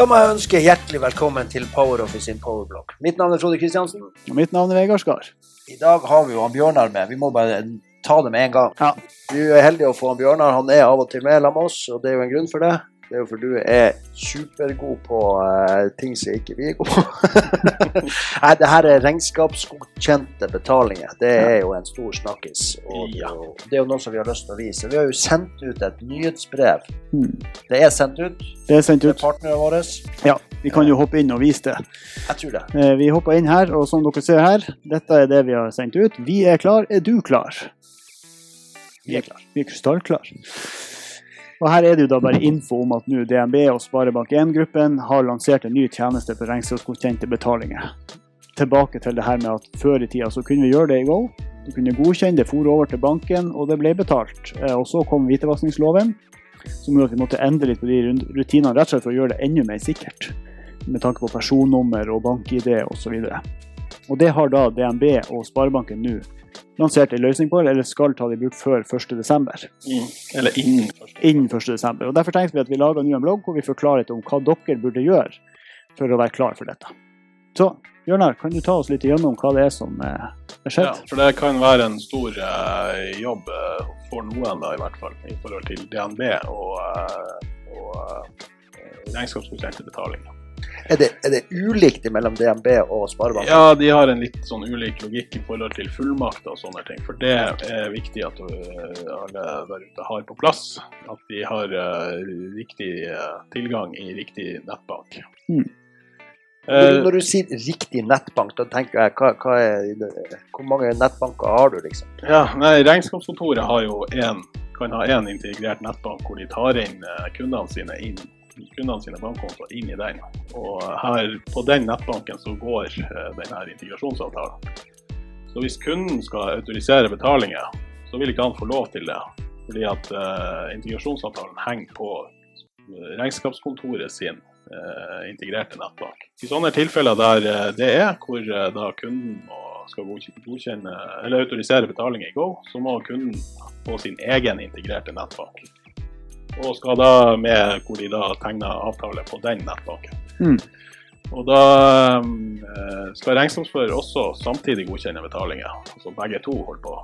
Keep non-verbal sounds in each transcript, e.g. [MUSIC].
Da må jeg ønske hjertelig velkommen til PowerOffice sin Powerblog. Mitt navn er Frode Kristiansen. Og mitt navn er Vegard Skar. I dag har vi jo han Bjørnar med. Vi må bare ta det med en gang. Ja. Vi er heldige å få han Bjørnar. Han er av og til med sammen med oss, og det er jo en grunn for det. Det er jo for du er supergod på uh, ting som ikke vi er gode på. [LAUGHS] Nei, det her er regnskapsgodkjente betalinger. Det er jo en stor snakkis. Og det, er jo, det er jo noe som vi har lyst til å vise. Vi har jo sendt ut et nyhetsbrev. Hmm. Det er sendt ut Det er sendt ut. til partnerne våre. Ja, vi kan jo hoppe inn og vise det. Jeg tror det. Eh, Vi hopper inn her, og som dere ser her, dette er det vi har sendt ut. Vi er klar. Er du klar? Vi er klar. Vi er krystallklar. Og her er det jo da bare info om at nå DNB og Sparebank1-gruppen har lansert en ny tjeneste for regnskapsgodkjente betalinger. Tilbake til det her med at før i tida så kunne vi gjøre det i Go. Du kunne godkjenne det, for over til banken, og det ble betalt. Eh, Og så kom hvitevaskingsloven, som gjorde at vi måtte endre litt på de rutinene, rett og slett for å gjøre det enda mer sikkert. Med tanke på personnummer og bank-ID osv. Og det har da DNB og Sparebanken nå lansert en løsning på, eller skal ta det i bruk før 1.12. Mm. Eller innen 1.12. Innen 1.12. Og Derfor tenkte vi at vi lager en blogg hvor vi forklarer litt om hva dere burde gjøre for å være klar for dette. Så Bjørnar, kan du ta oss litt igjennom hva det er som eh, er Ja, for det kan være en stor eh, jobb eh, for noen, da, i hvert fall, i forhold til DNB og, eh, og eh, regnskapsgodkjente betalinger. Er det, er det ulikt mellom DNB og Sparebanken? Ja, de har en litt sånn ulik logikk i forhold til fullmakter og sånne ting. For det er viktig at øh, alle der ute har på plass. At de har øh, riktig øh, tilgang i riktig nettbank. Mm. Eh, Når du sier riktig nettbank, da tenker jeg hva, hva er det, Hvor mange nettbanker har du, liksom? ja, nei, Regnskapskontoret har jo en, kan ha én integrert nettbank hvor de tar inn kundene sine inn kundene sine bankkontoer inn i den. Og her på den nettbanken så går denne den integrasjonsavtalen. Så hvis kunden skal autorisere betalinger, så vil ikke han få lov til det. Fordi at uh, integrasjonsavtalen henger på eh, regnskapskontoret sin uh, integrerte nettbank. I sånne tilfeller der uh, det er, hvor eh, da kunden skal godkjenne, eller autorisere betalinger i Go, så må kunden få sin egen integrerte nettbank. Og skal da med hvor de da tegner avtale på den nettbanken. Mm. Og da eh, skal regnskapsfører også samtidig godkjenne betalinger, altså begge to holder på.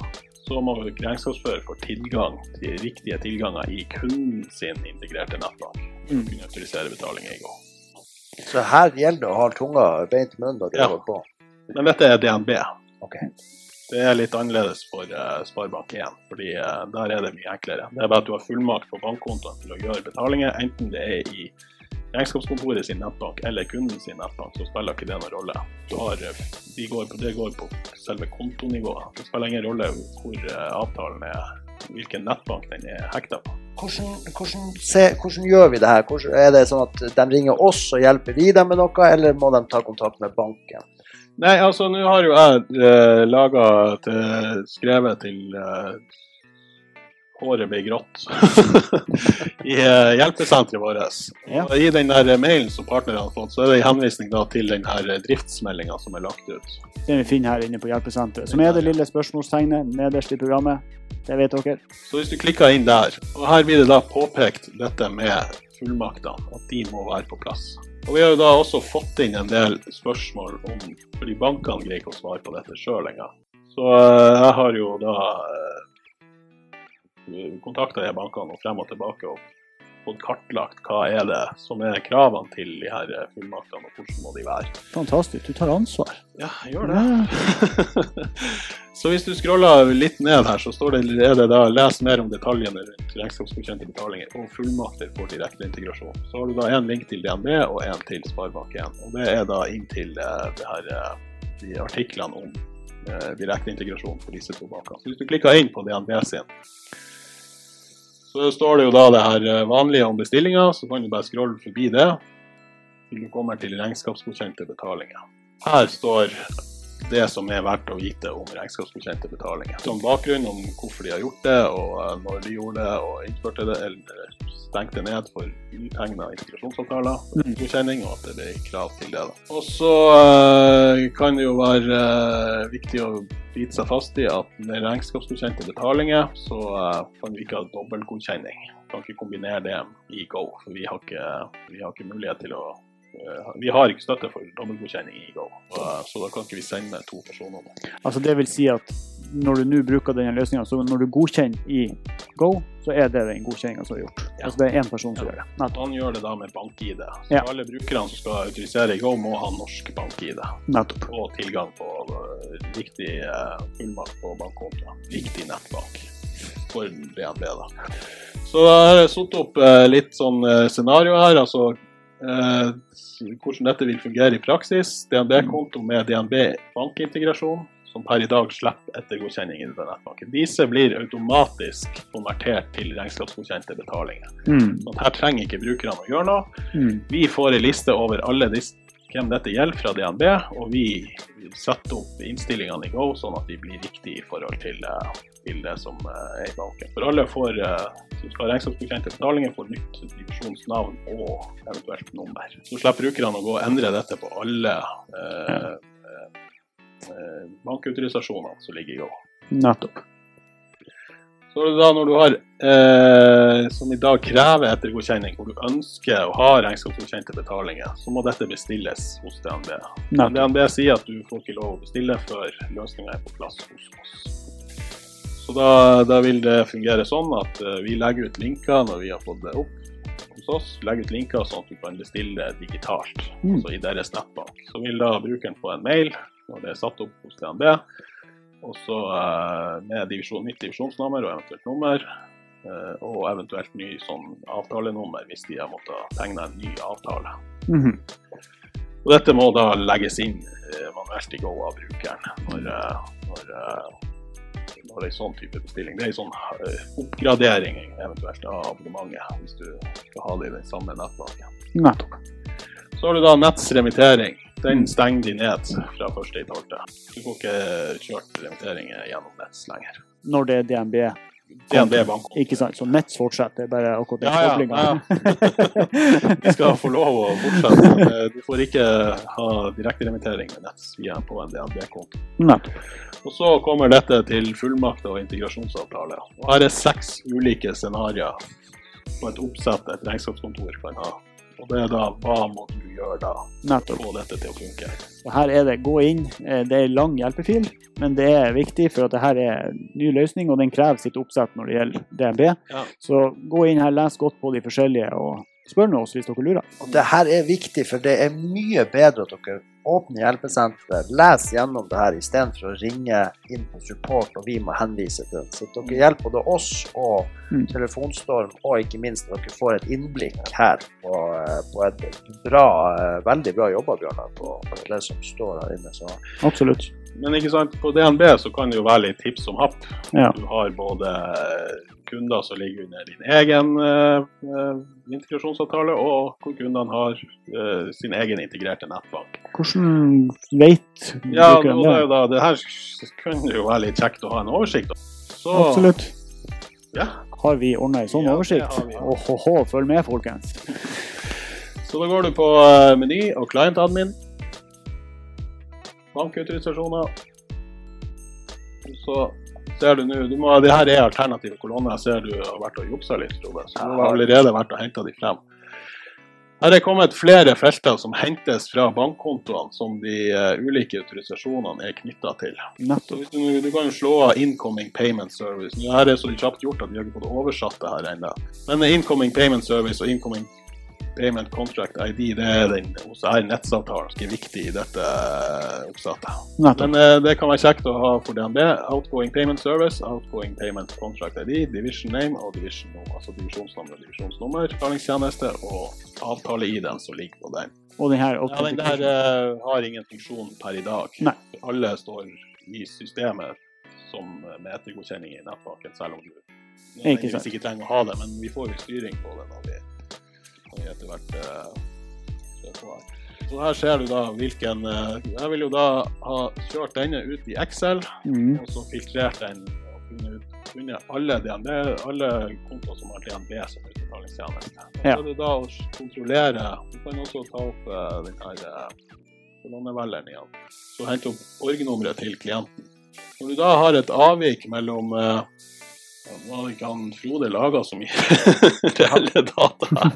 Så må regnskapsfører få tilgang til riktige tilganger i kunden sin integrerte nettbank. Mm. kunne autorisere betalinger i går. Så her gjelder det å ha tunga beint i munnen når du Ja. holder på. Men dette er DNB. Ok. Det er litt annerledes for uh, Sparebank1, fordi eh, der er det mye enklere. Det er bare at du har fullmakt på bankkontoen til å gjøre betalinger, enten det er i regnskapskontoret sin nettbank eller kunden sin nettbank, så spiller ikke det noen rolle. Har, eh, de går på, det går på selve kontonivået. Det spiller ingen rolle hvor eh, avtalen er, hvilken nettbank den er hekta på. Hvordan, hvordan, se, hvordan gjør vi det her? Hvordan, er det sånn at de ringer oss og hjelper vi dem med noe, eller må de ta kontakt med banken? Nei, altså nå har jo jeg eh, laga skrevet til eh, Håret ble grått [LAUGHS] i eh, hjelpesenteret vårt. Ja. I den der mailen som partnerne har fått, så er det en henvisning da til den her driftsmeldinga som er lagt ut. Den vi finner her inne på hjelpesenteret. Som er det lille spørsmålstegnet nederst i programmet. Det vet dere. Så hvis du klikker inn der, og her blir det da påpekt dette med fullmaktene, at de må være på plass. Og vi har jo da også fått inn en del spørsmål om Fordi bankene greier ikke å svare på dette sjøl engang. Så eh, jeg har jo da eh, kontakta de bankene og frem og tilbake og fått kartlagt hva er det som er kravene til de her eh, fullmaktene, og hvordan må de være. Fantastisk. Du tar ansvar. Ja, jeg gjør det. [LAUGHS] så hvis du scroller litt ned her, så står det, er det da les mer om detaljene rundt regnskapsgodkjente betalinger og fullmakter for direkte integrasjon. Så har du da en link til DNB og en til Sparebank1. Og det er da inn til eh, det her, eh, de artiklene om direkte integrasjon for disse to bankene. Så hvis du klikker inn på DNB sin, så står det jo da det her eh, vanlige om bestillinga, så kan du bare scrolle forbi det til du kommer til regnskapsgodkjente betalinger. Her står det som er verdt å vite om regnskapsgodkjente betalinger. Som bakgrunn om hvorfor de har gjort det, og eh, når de gjorde det og innførte det, eller stengte ned for utegna integrasjonsavtaler, Mm. godkjenning, og at det ble krav til det. Og så eh, kan det jo være eh, viktig å bite seg fast i at med regnskapsgodkjente betalinger, så kan vi ikke ha dobbeltgodkjenning. Kan ikke kombinere det i Go, for vi har ikke, vi har ikke mulighet til å vi har ikke støtte for dommergodkjenning i Go, så da kan ikke vi sende to personer. Altså det vil si at når du nå bruker denne løsninga, så når du godkjenner i Go, så er det den godkjenninga som er gjort. Ja. Altså det er én person som gjør det. Nettopp. Han gjør det da med bank-ID. Så Ja. alle brukerne som skal autorisere i Go, må ha norsk bank-ID. Og tilgang på eh, riktig eh, fullmakt på bankkonto. Riktig nettbank for DNB, da. Så da har jeg satt opp eh, litt sånn eh, scenario her. Altså eh, hvordan dette vil fungere i praksis. DNB-konto med DNB bankintegrasjon, som per i dag slipper ettergodkjenning i nettbanken. Disse blir automatisk konvertert til regnskapsgodkjente betalinger. Mm. Så her trenger ikke brukerne å gjøre noe. Mm. Vi får en liste over alle disse, hvem dette gjelder fra DNB, og vi setter opp innstillingene i Go sånn at de blir riktige i forhold til, eh, til det som eh, er i banken. For alle får, som skal regnskapsgodkjente betalinger, får nytt divisjonsnavn og eventuelt nummer. Så slipper brukerne å gå og endre dette på alle eh, eh, bankautorisasjonene som ligger i Go. Nettopp. Så er det da når du har, eh, som i dag krever ettergodkjenning, hvor du ønsker å ha regnskapsgodkjente betalinger, så må dette bestilles hos DNB. DNB sier at du får ikke lov å bestille før løsninga er på plass hos oss. Så da, da vil det fungere sånn at eh, vi legger ut linker når vi har fått det opp hos oss. Legger ut linker sånn at du kan bestille det digitalt, Mm. altså i deres nettbank. Så vil da brukeren få en mail når det er satt opp hos DNB, og så eh, med divisjon, nytt divisjonsnummer og eventuelt nummer. eh, og eventuelt ny sånn avtalenummer hvis de har måttet tegne en ny avtale. Mhm. Og dette må da legges inn manuelt i Go av brukeren når, når, er en sånn type bestilling. Det er en sånn eh, oppgradering eventuelt av abonnementet, hvis du skal ha det i den samme nettbanken. Nettopp. Så har du da Netts remittering. Den stenger de ned fra 1.12. Du får ikke kjørt remitteringer gjennom Nets lenger. Når det er DNB. DNB bankkonto. Ikke sant? Så Nets fortsetter, det er bare akkurat den Ja, ja, ja. [LAUGHS] Vi skal få lov å fortsette. eh, Du får ikke ha direkteremittering med Nets via på en DNB-konto. Og så kommer dette til fullmakter og integrasjonsavtale. Og her er seks ulike scenarioer på et oppsett et regnskapskontor kan ha. Og det er da hva må du gjøre da Nettopp. få dette til å funke. Så her er det gå inn. Eh, Det er en lang hjelpefil, men det er viktig for at det her er en ny løsning, og den krever sitt oppsett når det gjelder DNB. Ja. Så gå inn her, les godt på de forskjellige, og spør nå oss hvis dere lurer. Og det her er viktig, for det er mye bedre at dere åpner hjelpesenteret, les gjennom det her istedenfor å ringe inn på support og vi må henvise til det. Så at dere hjelper både oss og Mm. Telefonstorm, og ikke minst at dere får et innblikk her på, eh, på et bra, eh, veldig bra jobba, Bjørnar, på på det som står her inne. Så Absolutt. Men ikke sant, på DNB så kan det jo være litt tips om happ. Ja. Du har både eh, kunder som ligger under din egen eh, integrasjonsavtale, og hvor kundene har eh, sin egen integrerte nettbank. Hvordan vet Ja, brukeren det, det? da, det her kunne jo være litt kjekt å ha en oversikt. Så, Absolutt. Ja, Har vi ordna en sånn Ja, oversikt? Åhåhå, følg med, folkens. [LAUGHS] så da går du på eh, meny og client admin. Bankautorisasjoner. Så ser du nå Det her er alternative kolonner. Jeg ser du har vært og juksa litt, Frode. Så du har allerede vært og henta de frem. Her er kommet flere felter som hentes fra bankkontoene som de eh, ulike autorisasjonene er knytta til. Du, du kan jo slå av 'incoming payment service'. Det her er så kjapt gjort at vi har ikke fått oversatt det her ennå. Men 'incoming payment service' og 'incoming payment contract ID' det er den hos her nettsavtalen som er viktig i dette eh, oppsettet. Men eh, det kan være kjekt å ha for DNB. Outgoing payment service, outgoing payment contract ID, division name og division number, altså divisjonsnummer og divisjonsnummer, betalingstjeneste og avtale-ID-en som ligger på den. Og den her Ja, den der eh, har ingen funksjon per i dag. Nei. Alle står i systemet som eh, med ettergodkjenning i nettbanken, selv om du Ikke ikke trenger å ha det. Men vi får jo styring på det når vi, vi etter hvert eh, på her. Så her ser du da hvilken eh, Jeg vil jo da ha kjørt denne ut i Excel, Mm. og så filtrert den og funnet ut kunne alle, DNB, alle kontoer som har DNB som utbetalingstjeneste. Ja. Så er det da å kontrollere Du kan også ta opp uh, den her uh, kolonnevelgeren igjen. Så hente opp org-nummeret til klienten. Når du da har et avvik mellom uh, Nå har ikke han Frode laga så mye [LAUGHS] [LAUGHS] reelle data.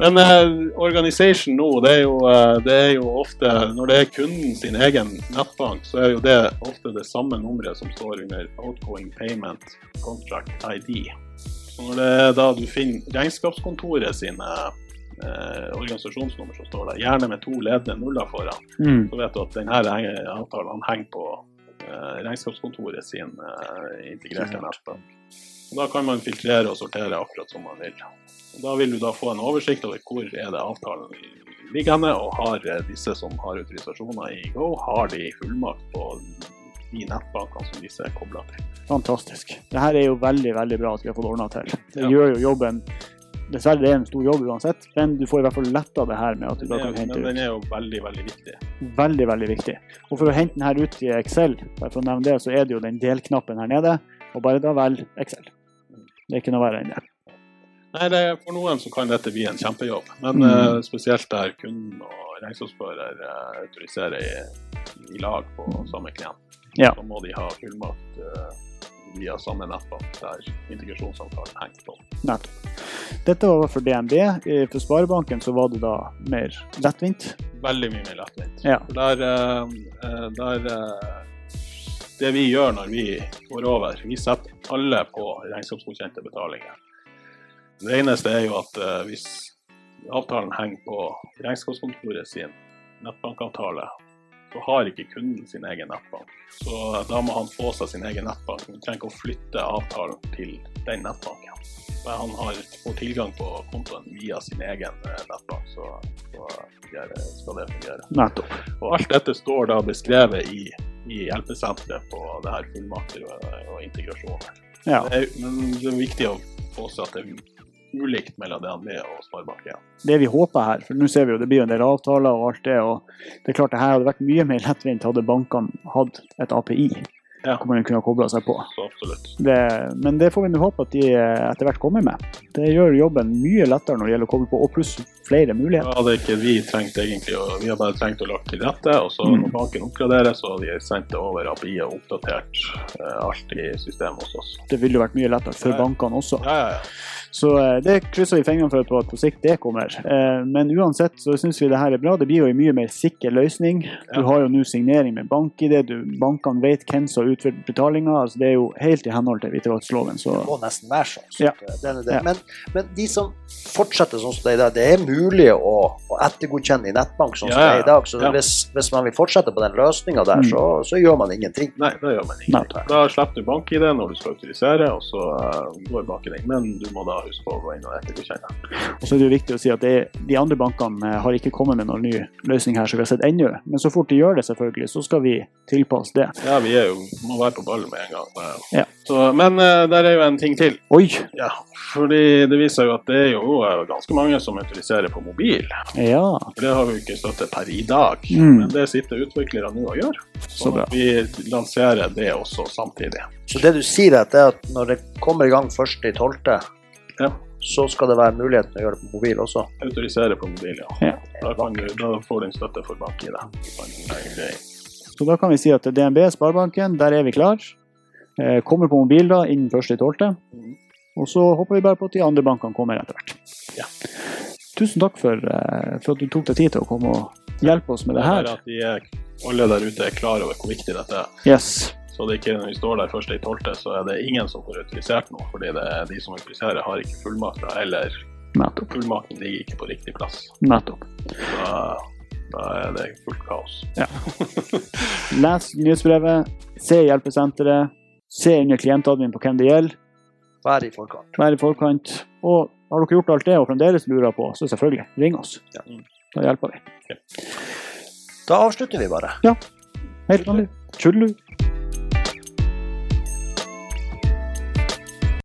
Men eh, organisation nå, det er, jo, eh, det er jo ofte Når det er kunden sin egen nettbank, så er jo det ofte det samme nummeret som står under outgoing payment contract ID. Så når det er da du finner regnskapskontoret sine eh, organisasjonsnummer som står der, gjerne med to ledende nuller foran, Mm. så vet du at denne avtalen henger på regnskapskontoret sin eh, integrerte nettbank. Og Da kan man filtrere og sortere akkurat som man vil. Og da vil du da få en oversikt over hvor er det avtalen henne, og har eh, disse som har autorisasjoner i Go, har de fullmakt på de nettbankene som disse er kobla til. Fantastisk. Det her er jo veldig veldig bra at vi har fått ordna til. Det Ja. gjør jo jobben Dessverre det er en stor jobb uansett, men du får i hvert fall letta det her med at du da kan er, hente ut. den er jo veldig, veldig viktig. Veldig, veldig viktig. Og for å hente den her ut i Excel, bare for å nevne det, så er det jo den delknappen her nede, og bare da velg Excel. Det er ikke noe verre enn det. Nei, det, For noen så kan dette bli en kjempejobb, men Mm. uh, spesielt der kunden og regnskapsfører uh, autoriserer i, i lag på samme klient. Ja. Så må de ha fullmakt eh, via samme nettbank der integrasjonsavtalen henger på. Nettopp. Dette var for DNB. For Sparebanken så var det da mer lettvint. Veldig mye mer lettvint. Ja. Der, eh, eh, der eh, Det vi gjør når vi går over, vi setter alle på regnskapsgodkjente betalinger. Det eneste er jo at hvis avtalen henger på regnskapskontoret sin nettbankavtale, så har ikke kunden sin egen nettbank. Så da må han få seg sin egen nettbank. Han trenger ikke å flytte avtalen til den nettbanken. Men han har, får tilgang på kontoen via sin egen eh, nettbank, så, så skal det fungere. Nettopp. Og alt dette står da beskrevet i, i hjelpesenteret på det her fullmakter og, og integrasjoner. Ja. Det er, men det er viktig å få seg at det er ulikt mellom DNB og Sparebank1. Det vi håper her, for nå ser vi jo det blir jo en del avtaler og alt det, og det er klart det her hadde vært mye mer lettvint hadde bankene hatt et API Ja. hvor man kunne kobla seg på. Det, men det får vi nå håpe at de eh, etter hvert kommer med. Det gjør jobben mye lettere når det gjelder å koble på, og pluss flere muligheter. Ja, det er ikke vi trengt egentlig Vi har bare trengt å lage til rette, og så Mm. når banken oppgraderer, så har de sendt det over API og oppdatert eh, alt i systemet hos oss. Det ville jo vært mye lettere for Ja. bankene også. Ja, ja, ja. Så eh, det krysser vi fingrene for at på, sikt det kommer. Eh, Men uansett så syns vi det her er bra. Det blir jo en mye mer sikker løsning. Du har jo nå signering med bank-ID, bankene vet hvem som har utført betalinga. Altså det er jo helt i henhold til hvitvaskloven. Så Det må nesten være sånn. så Ja. det- det. Men, men de som fortsetter sånn som det er i dag, det er mulig å, å ettergodkjenne i nettbank sånn som det er i dag. Så ja. hvis, hvis man vil fortsette på den løsninga der, Mm. så, så gjør man ingenting. Nei, det gjør man ingenting. Da slipper du bank-ID når du skal autorisere, og så eh, går banken inn. Men du må da huske på å gå inn og ettergodkjenne. Og så er det jo viktig å si at det de andre bankene eh, har ikke kommet med noen ny løsning her som vi har sett ennå. Men så fort de gjør det, selvfølgelig, så skal vi tilpasse det. Ja, vi er jo, må være på ballen med en gang. Ja. Så, men eh, der er jo en ting til. Oi! Ja, fordi det viser jo at det er jo ganske mange som autoriserer på mobil. Ja, For Det har vi ikke støtte per i dag, Mm. men det sitter utviklere nå og gjør. så så bra. vi lanserer det også samtidig. Så det du sier, er at, det er at når det kommer i gang 1.12., Ja. så skal det være mulighet til å gjøre det på mobil også. Autorisere på mobil, ja. Ja. Da, kan du, da får du en støtte for bank i det. Så da kan vi si at DNB, Sparebanken, der er vi klar. Eh, kommer på mobil da innen 1.12. Mhm. Og så håper vi bare på at de andre bankene kommer etter hvert. Ja. Tusen takk for, eh, for at du tok deg tid til å komme og hjelpe oss med det her. Det er at de alle der ute er klar over hvor viktig dette er. Yes. Så det er ikke når vi står der først i tolvte, så er det ingen som får autorisert noe. Fordi det de som autoriserer, har ikke fullmakter, eller Nettopp. fullmakten ligger ikke på riktig plass. Nettopp. Da, da er det fullt kaos. Les nyhetsbrevet, se hjelpesenteret, se under klientadmin på hvem det gjelder, Vær i forkant. vær i forkant. Og har dere gjort alt det og fremdeles lurer på, så selvfølgelig, ring oss. Ja. Da hjelper vi. Da avslutter vi bare. Ja. Helt vanlig. Tjullu.